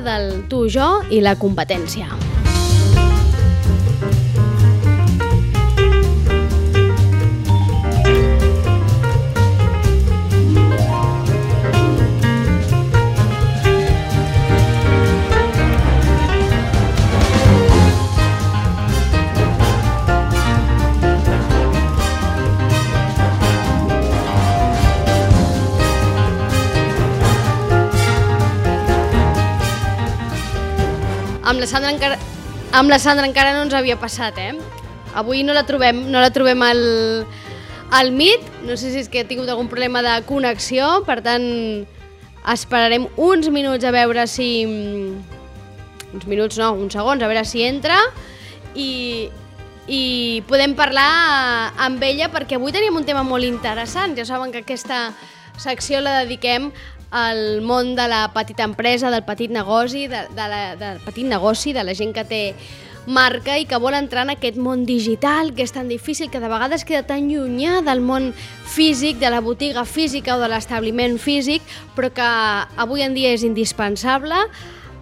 del tu, jo i la competència. Sandra encara, amb la Sandra encara no ens havia passat, eh? Avui no la trobem, no la trobem al, al Meet, no sé si és que ha tingut algun problema de connexió, per tant esperarem uns minuts a veure si... uns minuts no, uns segons, a veure si entra i, i podem parlar amb ella perquè avui tenim un tema molt interessant. Ja saben que aquesta secció la dediquem al món de la petita empresa, del petit negoci, de, de la, del petit negoci, de la gent que té marca i que vol entrar en aquest món digital que és tan difícil, que de vegades queda tan llunyà del món físic, de la botiga física o de l'establiment físic, però que avui en dia és indispensable.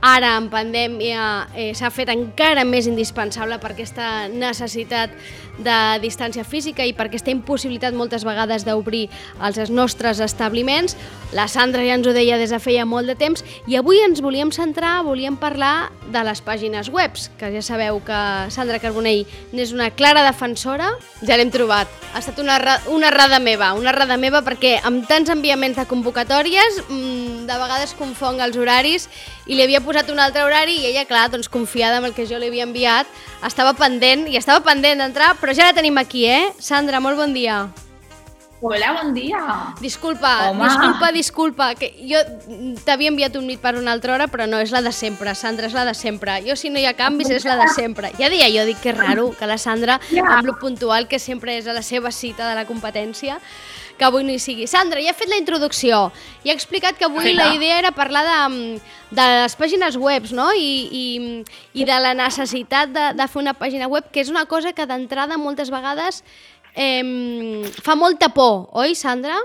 Ara, en pandèmia, eh, s'ha fet encara més indispensable per aquesta necessitat de distància física i per aquesta impossibilitat moltes vegades d'obrir els nostres establiments. La Sandra ja ens ho deia des de feia molt de temps i avui ens volíem centrar, volíem parlar de les pàgines webs, que ja sabeu que Sandra Carbonell n'és una clara defensora. Ja l'hem trobat. Ha estat una, una errada meva, una errada meva perquè amb tants enviaments de convocatòries mmm, de vegades confong els horaris i li havia posat un altre horari i ella, clar, doncs confiada amb el que jo li havia enviat, estava pendent i estava pendent d'entrar, però ja la tenim aquí, eh? Sandra, molt bon dia. Hola, bon dia. Disculpa, Home. disculpa, disculpa, que jo t'havia enviat un nit per una altra hora, però no, és la de sempre, Sandra, és la de sempre. Jo, si no hi ha canvis, és la de sempre. Ja deia jo, dic que raro que la Sandra, ja. amb lo puntual que sempre és a la seva cita de la competència, que avui no hi sigui. Sandra, ja ha fet la introducció i ha explicat que avui la idea era parlar de, de les pàgines web no? I, i, i de la necessitat de, de fer una pàgina web, que és una cosa que d'entrada moltes vegades eh, fa molta por, oi, Sandra?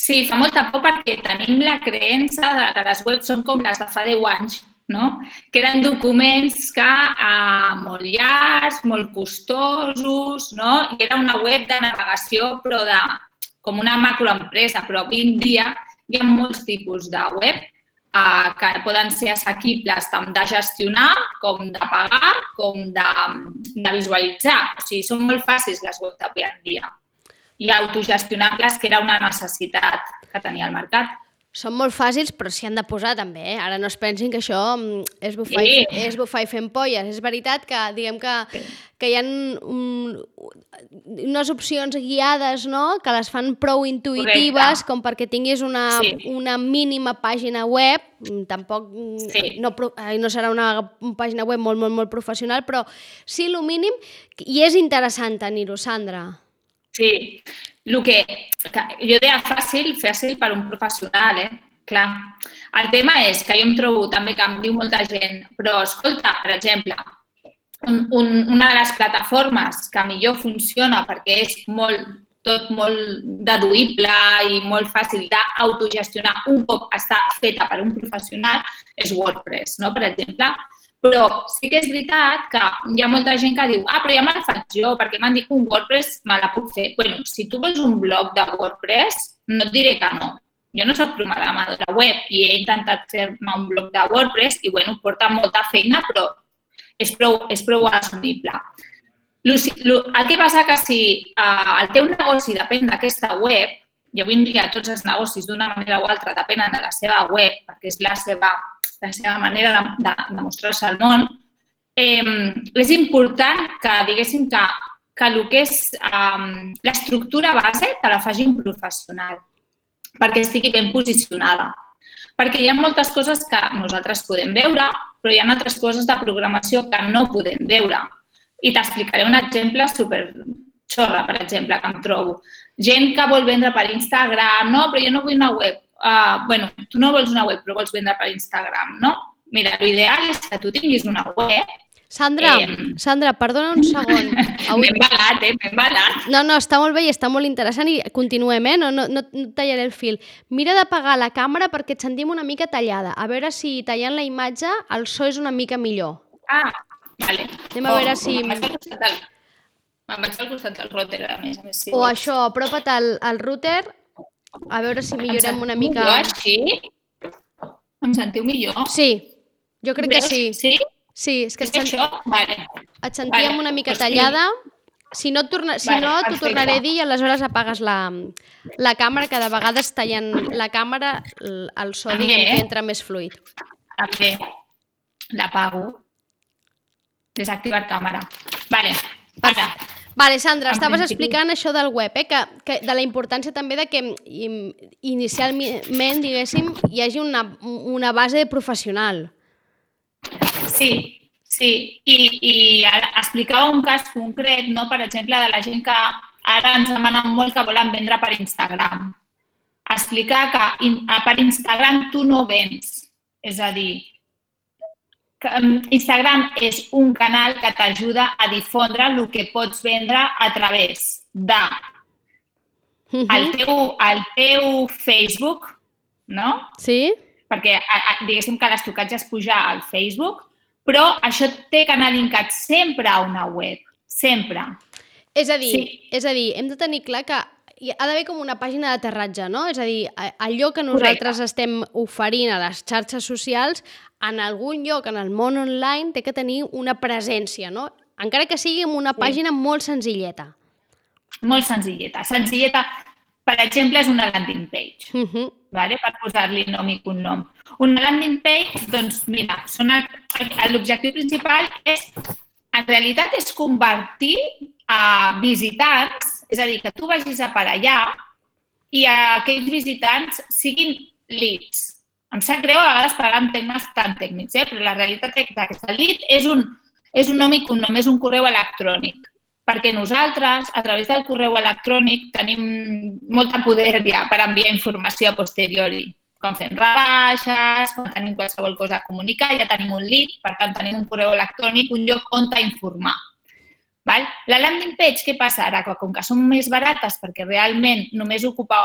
Sí, fa molta por perquè tenim la creença de que les webs són com les de fa 10 anys, no? que eren documents que eh, molt llargs, molt costosos, no? i era una web de navegació però de, com una macroempresa, però avui en dia hi ha molts tipus de web eh, que poden ser assequibles tant de gestionar com de pagar com de, de visualitzar. O sigui, són molt fàcils les webs d'avui en dia i autogestionables, que era una necessitat que tenia el mercat. Són molt fàcils, però s'hi han de posar també. Eh? Ara no es pensin que això és bufar, sí. i, és bufar i fent polles. És veritat que, diguem que, que hi ha un, unes opcions guiades no? que les fan prou intuïtives Correcte. com perquè tinguis una, sí. una mínima pàgina web. Mm, tampoc mm, sí. no, no serà una pàgina web molt, molt, molt professional, però sí el mínim i és interessant tenir-ho, Sandra. Sí, el que, jo deia fàcil, fàcil per un professional, eh? Clar. El tema és que jo em trobo també que em diu molta gent, però escolta, per exemple, un, un, una de les plataformes que millor funciona perquè és molt, tot molt deduïble i molt fàcil d'autogestionar un cop està feta per un professional és WordPress, no? per exemple. Però sí que és veritat que hi ha molta gent que diu ah, però ja me la faig jo, perquè m'han dit que un WordPress me la puc fer. bueno, si tu vols un blog de WordPress, no et diré que no. Jo no soc programadora web i he intentat fer-me un blog de WordPress i, bueno, porta molta feina, però és prou, és prou assumible. El que passa que si uh, el teu negoci depèn d'aquesta web, i avui en dia tots els negocis d'una manera o altra depenen de la seva web, perquè és la seva la seva manera de, de, de mostrar-se al món, eh, és important que diguéssim que, que el que és eh, l'estructura base te la faci un professional perquè estigui ben posicionada. Perquè hi ha moltes coses que nosaltres podem veure, però hi ha altres coses de programació que no podem veure. I t'explicaré un exemple super xorra, per exemple, que em trobo. Gent que vol vendre per Instagram, no, però jo no vull una web uh, bueno, tu no vols una web, però vols vendre per Instagram, no? Mira, l'ideal és que tu tinguis una web Sandra, Eh, Sandra, perdona un segon. M'he embalat, eh? M'he embalat. No, no, està molt bé i està molt interessant i continuem, eh? No, no, no tallaré el fil. Mira d'apagar la càmera perquè et sentim una mica tallada. A veure si tallant la imatge el so és una mica millor. Ah, vale. Anem a veure Oh, si- Me'n vaig al costat del, router, a més. A més si O això, apropa't al, al router, a veure si millorem Em una mica... millor així? Em sentiu millor? Sí, jo crec que Veus? sí. Sí? Sí, és que et, sent, això? Vale. et sentíem Vale, una mica doncs sí. tallada. Si no, torna, si Vale, no t'ho tornaré a dir i aleshores apagues la, la càmera, que de vegades tallant la càmera el, so, diguem, que entra més fluid. També. L'apago. Desactivar càmera. Vale. Ara. Vale, Sandra, En estaves principi- explicant això del web, eh? que, que de la importància també de que inicialment, diguéssim, hi hagi una, una base professional. Sí, sí. I, i ara explicava un cas concret, no? per exemple, de la gent que ara ens demanen molt que volen vendre per Instagram. Explicar que in, per Instagram tu no vens. És a dir, Instagram és un canal que t'ajuda a difondre el que pots vendre a través de Mhm. el teu, el teu Facebook, no? Sí? perquè a, a, diguéssim que l'estocatge es puja al Facebook, però això té que anar linkat sempre a una web, sempre. És a dir, Sí. és a dir, hem de tenir clar que hi ha d'haver com una pàgina d'aterratge, no? És a dir, allò que nosaltres Correcte. estem oferint a les xarxes socials, en algun lloc, en el món online, té que tenir una presència, no? Encara que sigui en una Sí. pàgina molt senzilleta. Molt senzilleta. Senzilleta, per exemple, és una landing page, Uh -huh. vale? per posar-li nom i cognom. Una landing page, doncs mira, l'objectiu principal és, en realitat, és convertir a visitants, és a dir, que tu vagis a per allà i aquells visitants siguin leads. Em sap greu a vegades parlar en temes tan tècnics, eh? però la realitat és que aquest lead és un, és un nom i cognom, és un correu electrònic. Perquè nosaltres, a través del correu electrònic, tenim molta poder ja per enviar informació a posteriori. Quan fem rebaixes, quan tenim qualsevol cosa a comunicar, ja tenim un lead, per tant tenim un correu electrònic, un lloc on informar. Val? La landing page, què passa ara? Com que són més barates perquè realment només ocupa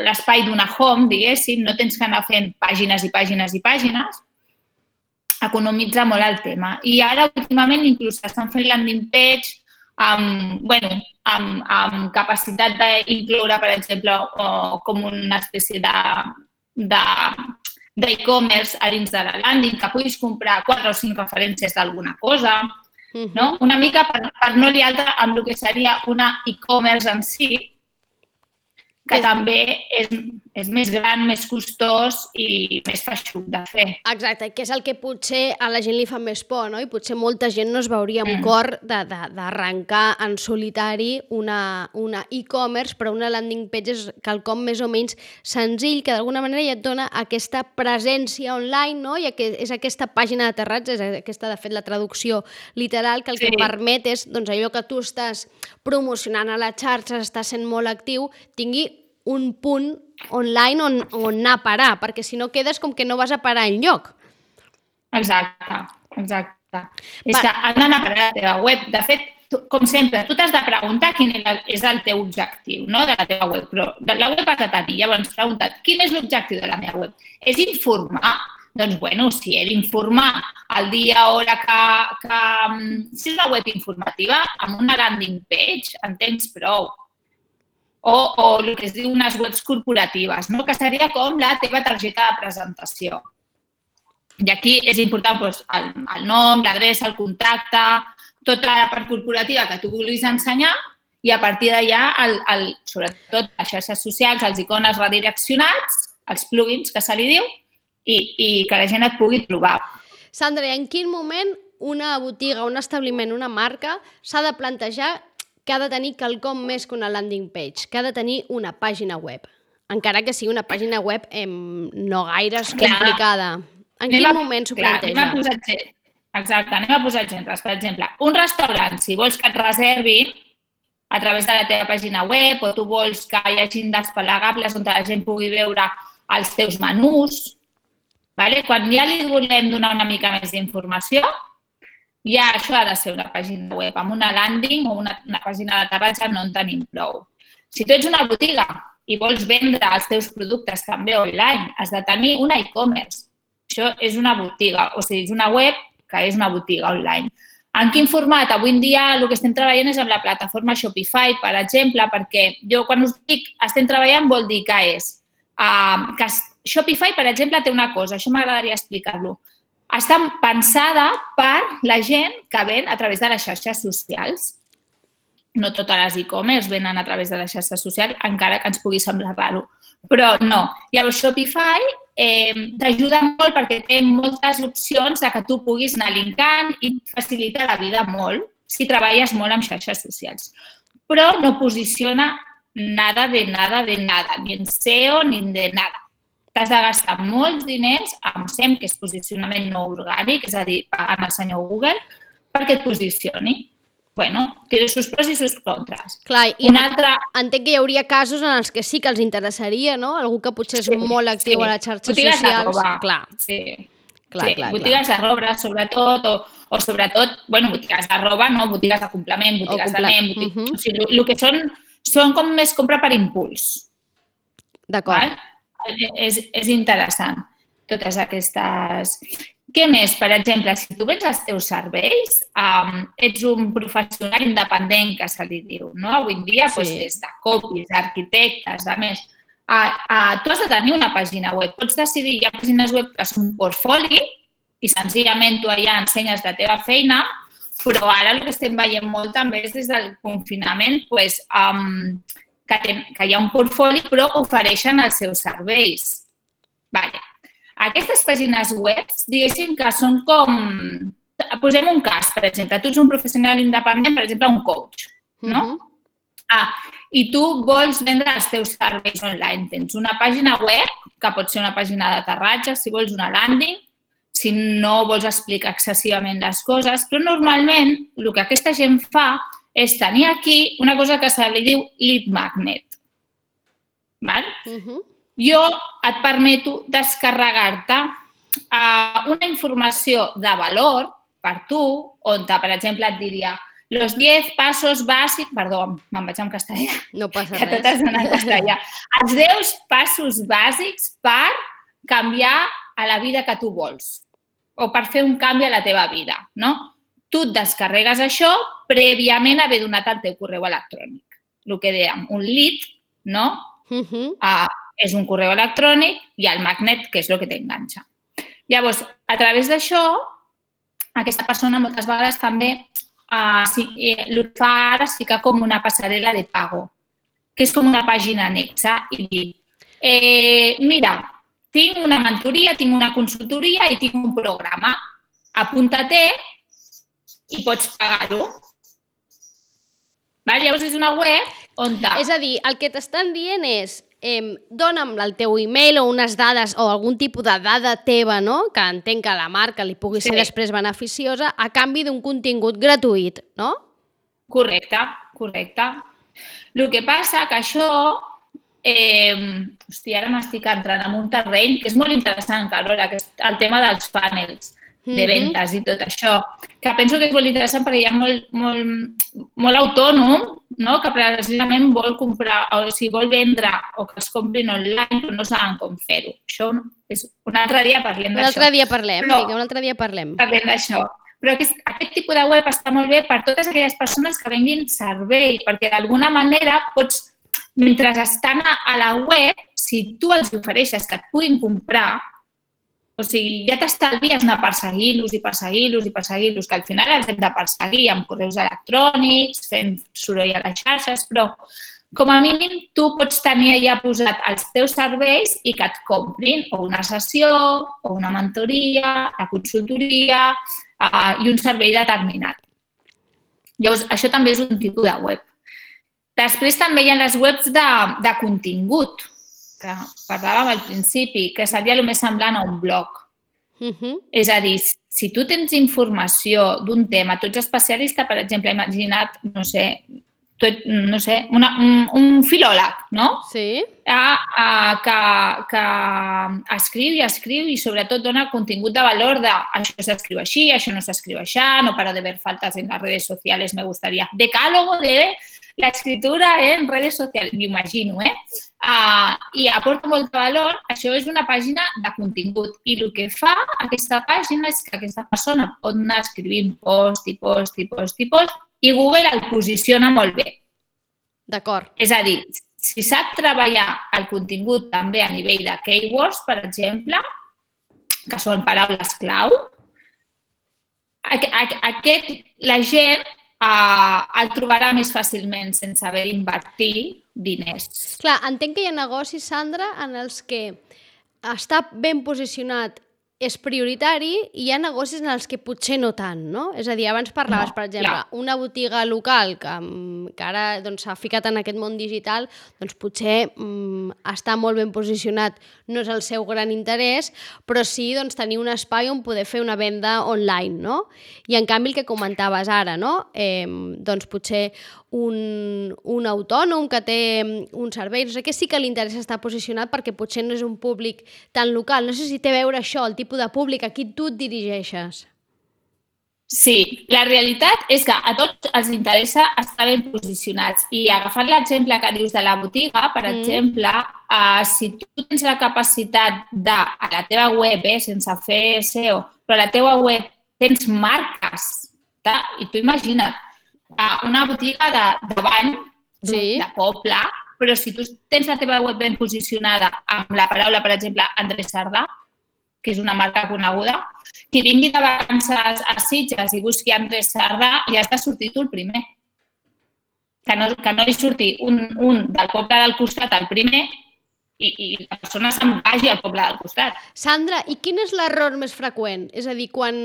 l'espai d'una home, diguéssim, no tens que anar fent pàgines i pàgines i pàgines, economitza molt el tema. I ara, últimament, inclús estan fent landing page amb, bueno, amb, amb capacitat d'incloure, per exemple, o, com una espècie de de- d'e-commerce a dins de la landing, que puguis comprar quatre o cinc referències d'alguna cosa. No? una mica per, per no liar-te amb el que seria una e-commerce en si, que també és, és més gran, més costós i més feixuc de fer. Exacte, que és el que potser a la gent li fa més por, no? I potser molta gent no es veuria amb Mm. cor d'arrencar en solitari una, una e-commerce, però una landing page és quelcom més o menys senzill, que d'alguna manera ja et dona aquesta presència online, no? I que és aquesta pàgina d'aterratge, és aquesta, de fet, la traducció literal, que el Sí. que permet és, doncs, allò que tu estàs promocionant a les xarxes, estàs sent molt actiu, tingui un punt online on, on anar a parar, perquè si no quedes com que no vas a parar enlloc. Exacte, exacte. És Va. que han d'anar a parar a la teva web. De fet, tu, com sempre, tu t'has de preguntar quin és el teu objectiu no? de la teva web, però de la web has de tenir. Llavors, pregunta't, quin és l'objectiu de la meva web? És informar? Doncs, bueno, si he d'informar el dia, hora que, que... mm, Si és una web informativa, amb una landing page en tens prou. O, o el que es diu unes webs corporatives, no? que seria com la teva targeta de presentació. I aquí és important doncs, el, el nom, l'adreça, el contacte, tota la part corporativa que tu vulguis ensenyar i a partir d'allà, el, el, sobretot les xarxes socials, els icones redireccionats, els plugins que se li diu, i, i que la gent et pugui trobar. Sandra, en quin moment una botiga, un establiment, una marca s'ha de plantejar que ha de tenir quelcom més que una landing page, que ha de tenir una pàgina web, encara que sigui una pàgina web eh, no gaire complicada. En Anem quin a- moment s'ho planteja? Anem a posar. Exacte, anem a posar exemples. Per exemple, un restaurant, si vols que et reservi a través de la teva pàgina web o tu vols que hi hagi desplegables on la gent pugui veure els teus menús, vale? quan ja li volem donar una mica més d'informació, ja això ha de ser una pàgina web. Amb una landing o una, una pàgina d'aterratge no en tenim prou. Si tu ets una botiga i vols vendre els teus productes també online, has de tenir un e-commerce. Això és una botiga, o sigui, és una web que és una botiga online. En quin format? Avui en dia el que estem treballant és amb la plataforma Shopify, per exemple, perquè jo quan us dic estem treballant vol dir que és uh, que Shopify, per exemple, té una cosa, això m'agradaria explicar-lo. Està pensada per la gent que ven a través de les xarxes socials. No totes les e-commerce venen a través de les xarxes socials, encara que ens pugui semblar raro. Però no. Llavors, Shopify eh, t'ajuda molt perquè té moltes opcions de que tu puguis anar linkant i facilita la vida molt si treballes molt amb xarxes socials. Però no posiciona nada de nada de nada, ni en SEO ni de nada. T'has de gastar molts diners amb SEM, que és posicionament no orgànic, és a dir, pagant al senyor Google, perquè et posicioni bueno, té els seus pros i els seus contres. Clar, i Una altra... entenc que hi hauria casos en els que sí que els interessaria, no? Algú que potser és sí, molt actiu sí. a les xarxes botigues socials. De Clar. Sí. Clar, sí. clar, botigues clar. de roba, sobretot, o, o sobretot, bueno, botigues de roba, no, botigues de complement, botigues de nen, botigues... Uh -huh. o sigui, el, el que són, són com més compra per impuls. D'acord. És, és interessant totes aquestes... Què més? Per exemple, si tu vens els teus serveis, um, ets un professional independent, que se li diu, no? Avui en dia, sí. doncs, des de copis, arquitectes, a més, uh, uh, tu has de tenir una pàgina web. Pots decidir, hi ha pàgines web que són un portfoli i senzillament tu allà ensenyes la teva feina, però ara el que estem veient molt també és des del confinament pues, um, que, ten, que hi ha un portfoli però ofereixen els seus serveis. Vale. Aquestes pàgines web, diguéssim que són com... Posem un cas, per exemple. Tu ets un professional independent, per exemple, un coach, no? Uh -huh. Ah, i tu vols vendre els teus serveis online. Tens una pàgina web, que pot ser una pàgina d'aterratge, si vols una landing, si no vols explicar excessivament les coses, però normalment el que aquesta gent fa és tenir aquí una cosa que se li diu lead magnet. Val? Uh -huh jo et permeto descarregar-te uh, una informació de valor per tu, on, per exemple, et diria los 10 passos bàsics... Perdó, me'n vaig en castellà. No passa que res. Que totes en castellà. Els 10 passos bàsics per canviar a la vida que tu vols o per fer un canvi a la teva vida, no? Tu et descarregues això prèviament haver donat el teu correu electrònic. El que dèiem, un lead, no? Uh -huh. uh, és un correu electrònic i el magnet, que és el que t'enganxa. Llavors, a través d'això, aquesta persona moltes vegades també uh, sí, eh, fa ara sí que com una passarel·la de pago, que és com una pàgina anexa i dir, eh, mira, tinc una mentoria, tinc una consultoria i tinc un programa. Apunta-te i pots pagar-ho. Llavors és una web on... És a dir, el que t'estan dient és eh, dona'm el teu e-mail o unes dades o algun tipus de dada teva, no? que entenc que a la marca li pugui ser sí. després beneficiosa, a canvi d'un contingut gratuït, no? Correcte, correcte. El que passa que això, eh, hòstia, ara m'estic entrant en un terreny que és molt interessant, Carola, que és el tema dels panels de ventes i tot això, que penso que és molt interessant perquè hi ha molt, molt, molt autònom no? que precisament vol comprar o si vol vendre o que els comprin online però no saben com fer-ho. Això és un altre dia parlem d'això. Un altre dia parlem, però, un altre dia parlem. Parlem d'això. Però aquest, aquest tipus de web està molt bé per totes aquelles persones que venguin servei, perquè d'alguna manera pots, mentre estan a la web, si tu els ofereixes que et puguin comprar, o sigui, ja t'estalvies anar perseguir-los i perseguir-los i perseguir-los, que al final els hem de perseguir amb correus electrònics, fent soroll a les xarxes, però com a mínim tu pots tenir ja posat els teus serveis i que et comprin o una sessió, o una mentoria, la consultoria uh, i un servei determinat. Llavors, això també és un tipus de web. Després també hi ha les webs de, de contingut, que parlàvem al principi, que seria el més semblant a un blog. Uh -huh. És a dir, si tu tens informació d'un tema, tu ets especialista, per exemple, imagina't, no sé, tot, no sé, una, un, un filòleg, no? Sí. A, a, que, que escriu i escriu i sobretot dona contingut de valor de això s'escriu així, això no s'escriu així, no paro de ver faltas en las redes sociales, me gustaría. Decálogo de la escritura en redes socials, m'imagino, eh? Uh, I aporta molt de valor. Això és una pàgina de contingut. I el que fa aquesta pàgina és que aquesta persona pot anar escrivint post i post i post i post i Google el posiciona molt bé. D'acord. És a dir, si sap treballar el contingut també a nivell de keywords, per exemple, que són paraules clau, aquest, la gent uh, el trobarà més fàcilment sense haver d'invertir diners. Clar, entenc que hi ha negocis, Sandra, en els que està ben posicionat és prioritari i hi ha negocis en els que potser no tant, no? És a dir, abans parlaves, no, per exemple, clar. una botiga local que, mm, que ara s'ha doncs, ficat en aquest món digital, doncs potser mm, està molt ben posicionat, no és el seu gran interès, però sí doncs, tenir un espai on poder fer una venda online, no? I en canvi el que comentaves ara, no? Eh, doncs potser un, un autònom que té un servei, no sé què, sí que li interessa estar posicionat perquè potser no és un públic tan local. No sé si té a veure això, el tipus de públic a qui tu et dirigeixes. Sí, la realitat és que a tots els interessa estar ben posicionats. I agafant l'exemple que dius de la botiga, per mm. exemple, uh, si tu tens la capacitat de, a la teva web, eh, sense fer SEO, però a la teva web tens marques, ta, i tu imagina't, a una botiga de, de bany, sí. de poble, però si tu tens la teva web ben posicionada amb la paraula, per exemple, Andrés Sardà, que és una marca coneguda, qui vingui de vacances a Sitges i busqui Andrés Sardà, ja està sortit el primer. Que no, que no li surti un, un del poble del costat al primer i, i la persona se'n vagi al poble del costat. Sandra, i quin és l'error més freqüent? És a dir, quan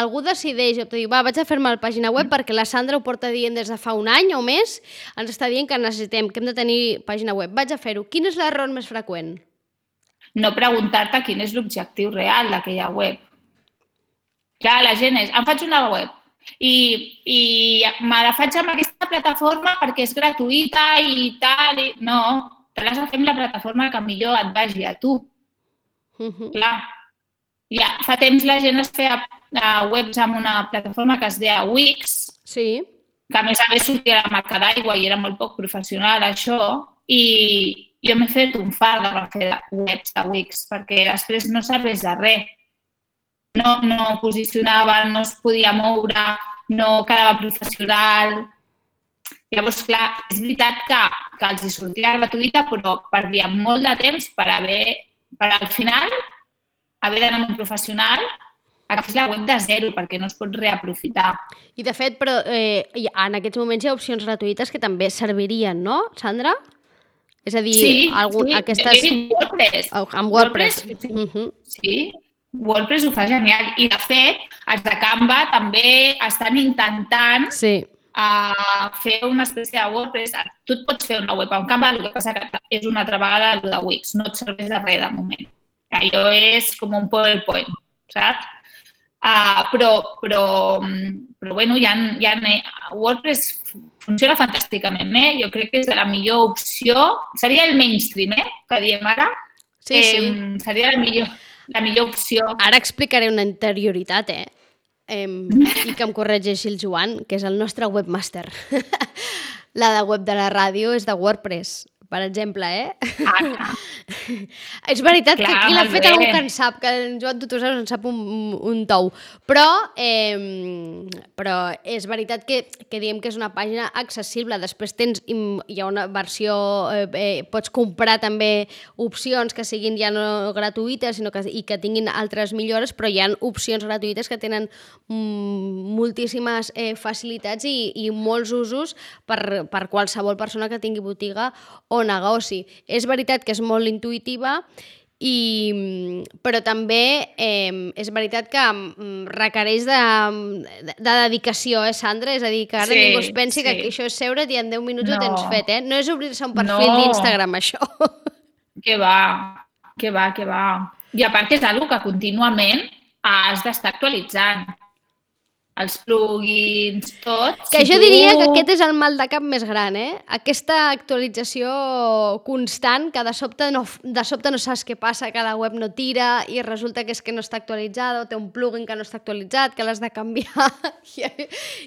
algú decideix, o diu, va, vaig a fer-me la pàgina web perquè la Sandra ho porta dient des de fa un any o més, ens està dient que necessitem, que hem de tenir pàgina web. Vaig a fer-ho. Quin és l'error més freqüent? No preguntar-te quin és l'objectiu real d'aquella web. Clar, la gent és, em faig una web, i, i me la faig amb aquesta plataforma perquè és gratuïta i tal. I... No, l'has de fer amb la plataforma que millor et vagi a tu. Uh -huh. Clar. Ja fa temps la gent es feia uh, webs amb una plataforma que es deia Wix, sí. que a més a més sortia la marca d'aigua i era molt poc professional això, i jo m'he fet un far de refer webs de Wix perquè després no serveix de res. No, no posicionava, no es podia moure, no quedava professional, Llavors, clar, és veritat que, que els hi sortia gratuïta, però perdíem molt de temps per haver, per al final, haver d'anar amb un professional a la web de zero, perquè no es pot reaprofitar. I, de fet, però eh, en aquests moments hi ha opcions gratuïtes que també servirien, no, Sandra? És a dir, sí, algun, sí. aquestes... Sí, WordPress. Oh, amb WordPress. WordPress sí. Uh -huh. sí, WordPress ho fa genial. I, de fet, els de Canva també estan intentant sí a fer una espècie de WordPress. Tu et pots fer una web amb Canva, el que passa que és una altra vegada el de Wix, no et serveix de res de moment. Allò és com un PowerPoint, saps? Uh, però, però, però bueno, ja, ja WordPress funciona fantàsticament, eh? Jo crec que és la millor opció. Seria el mainstream, eh? Que diem ara. Sí, eh, sí. Seria la millor, la millor opció. Ara explicaré una interioritat, eh? Eh, i que em corregeixi el Joan, que és el nostre webmaster. la de web de la ràdio és de WordPress per exemple, eh? Ah, és veritat clar, que aquí l'ha fet algú que en sap, que en Joan Tutusas en sap un, un tou. Però, eh, però és veritat que, que diem que és una pàgina accessible. Després tens, hi ha una versió, eh, eh, pots comprar també opcions que siguin ja no gratuïtes sinó que, i que tinguin altres millores, però hi ha opcions gratuïtes que tenen mm, moltíssimes eh, facilitats i, i molts usos per, per qualsevol persona que tingui botiga o o negoci. És veritat que és molt intuïtiva, i, però també eh, és veritat que requereix de, de, de dedicació, eh, Sandra? És a dir, que ara sí, ningú es pensi sí. que això és seure i en 10 minuts no. ho tens fet, eh? No és obrir-se un perfil no. d'Instagram, això. Que va, que va, que va. I a part que és una que contínuament has d'estar actualitzant. Els plugins, tot... Que si jo tu... diria que aquest és el mal de cap més gran, eh? Aquesta actualització constant, que de sobte no, de sobte no saps què passa, que la web no tira i resulta que és que no està actualitzada o té un plugin que no està actualitzat, que l'has de canviar i,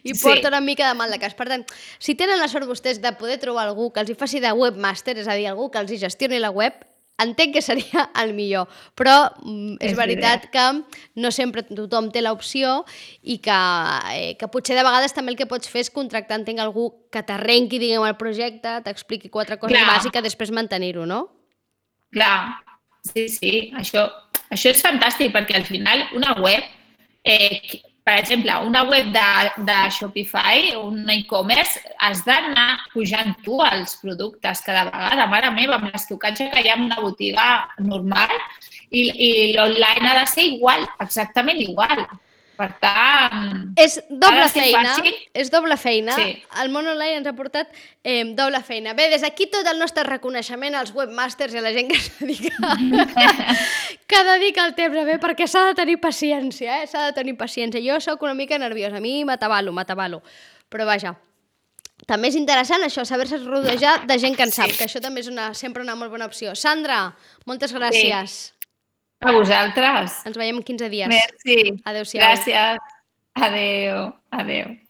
i Sí. porta una mica de mal de cas. Per tant, si tenen la sort vostès de poder trobar algú que els hi faci de webmaster, és a dir, algú que els hi gestioni la web, entenc que seria el millor, però mm, és, És veritat que no sempre tothom té l'opció i que, eh, que potser de vegades també el que pots fer és contractar, entenc, algú que t'arrenqui, diguem, el projecte, t'expliqui quatre coses Clar. bàsiques, després mantenir-ho, no? Clar, sí, sí, això, això és fantàstic perquè al final una web, eh, per exemple, una web de, de Shopify, un e-commerce, has d'anar pujant tu els productes cada vegada. Mare meva, amb l'estocatge que hi ha en una botiga normal i, i l'online ha de ser igual, exactament igual. Per tant, És doble feina, fàcil. és doble feina. Sí. El món online ens ha portat eh, doble feina. Bé, des d'aquí tot el nostre reconeixement als webmasters i a la gent que es dedica, que dedica el temps a bé, perquè s'ha de tenir paciència, eh? S'ha de tenir paciència. Jo sóc una mica nerviosa, a mi m'atabalo, m'atabalo. Però vaja, també és interessant això, saber-se rodejar de gent que en sap, Sí. que això també és una, sempre una molt bona opció. Sandra, moltes gràcies. A vosaltres. Ens veiem en 15 dies. Merci. Adéu-siau. Gràcies. Adéu. Adéu.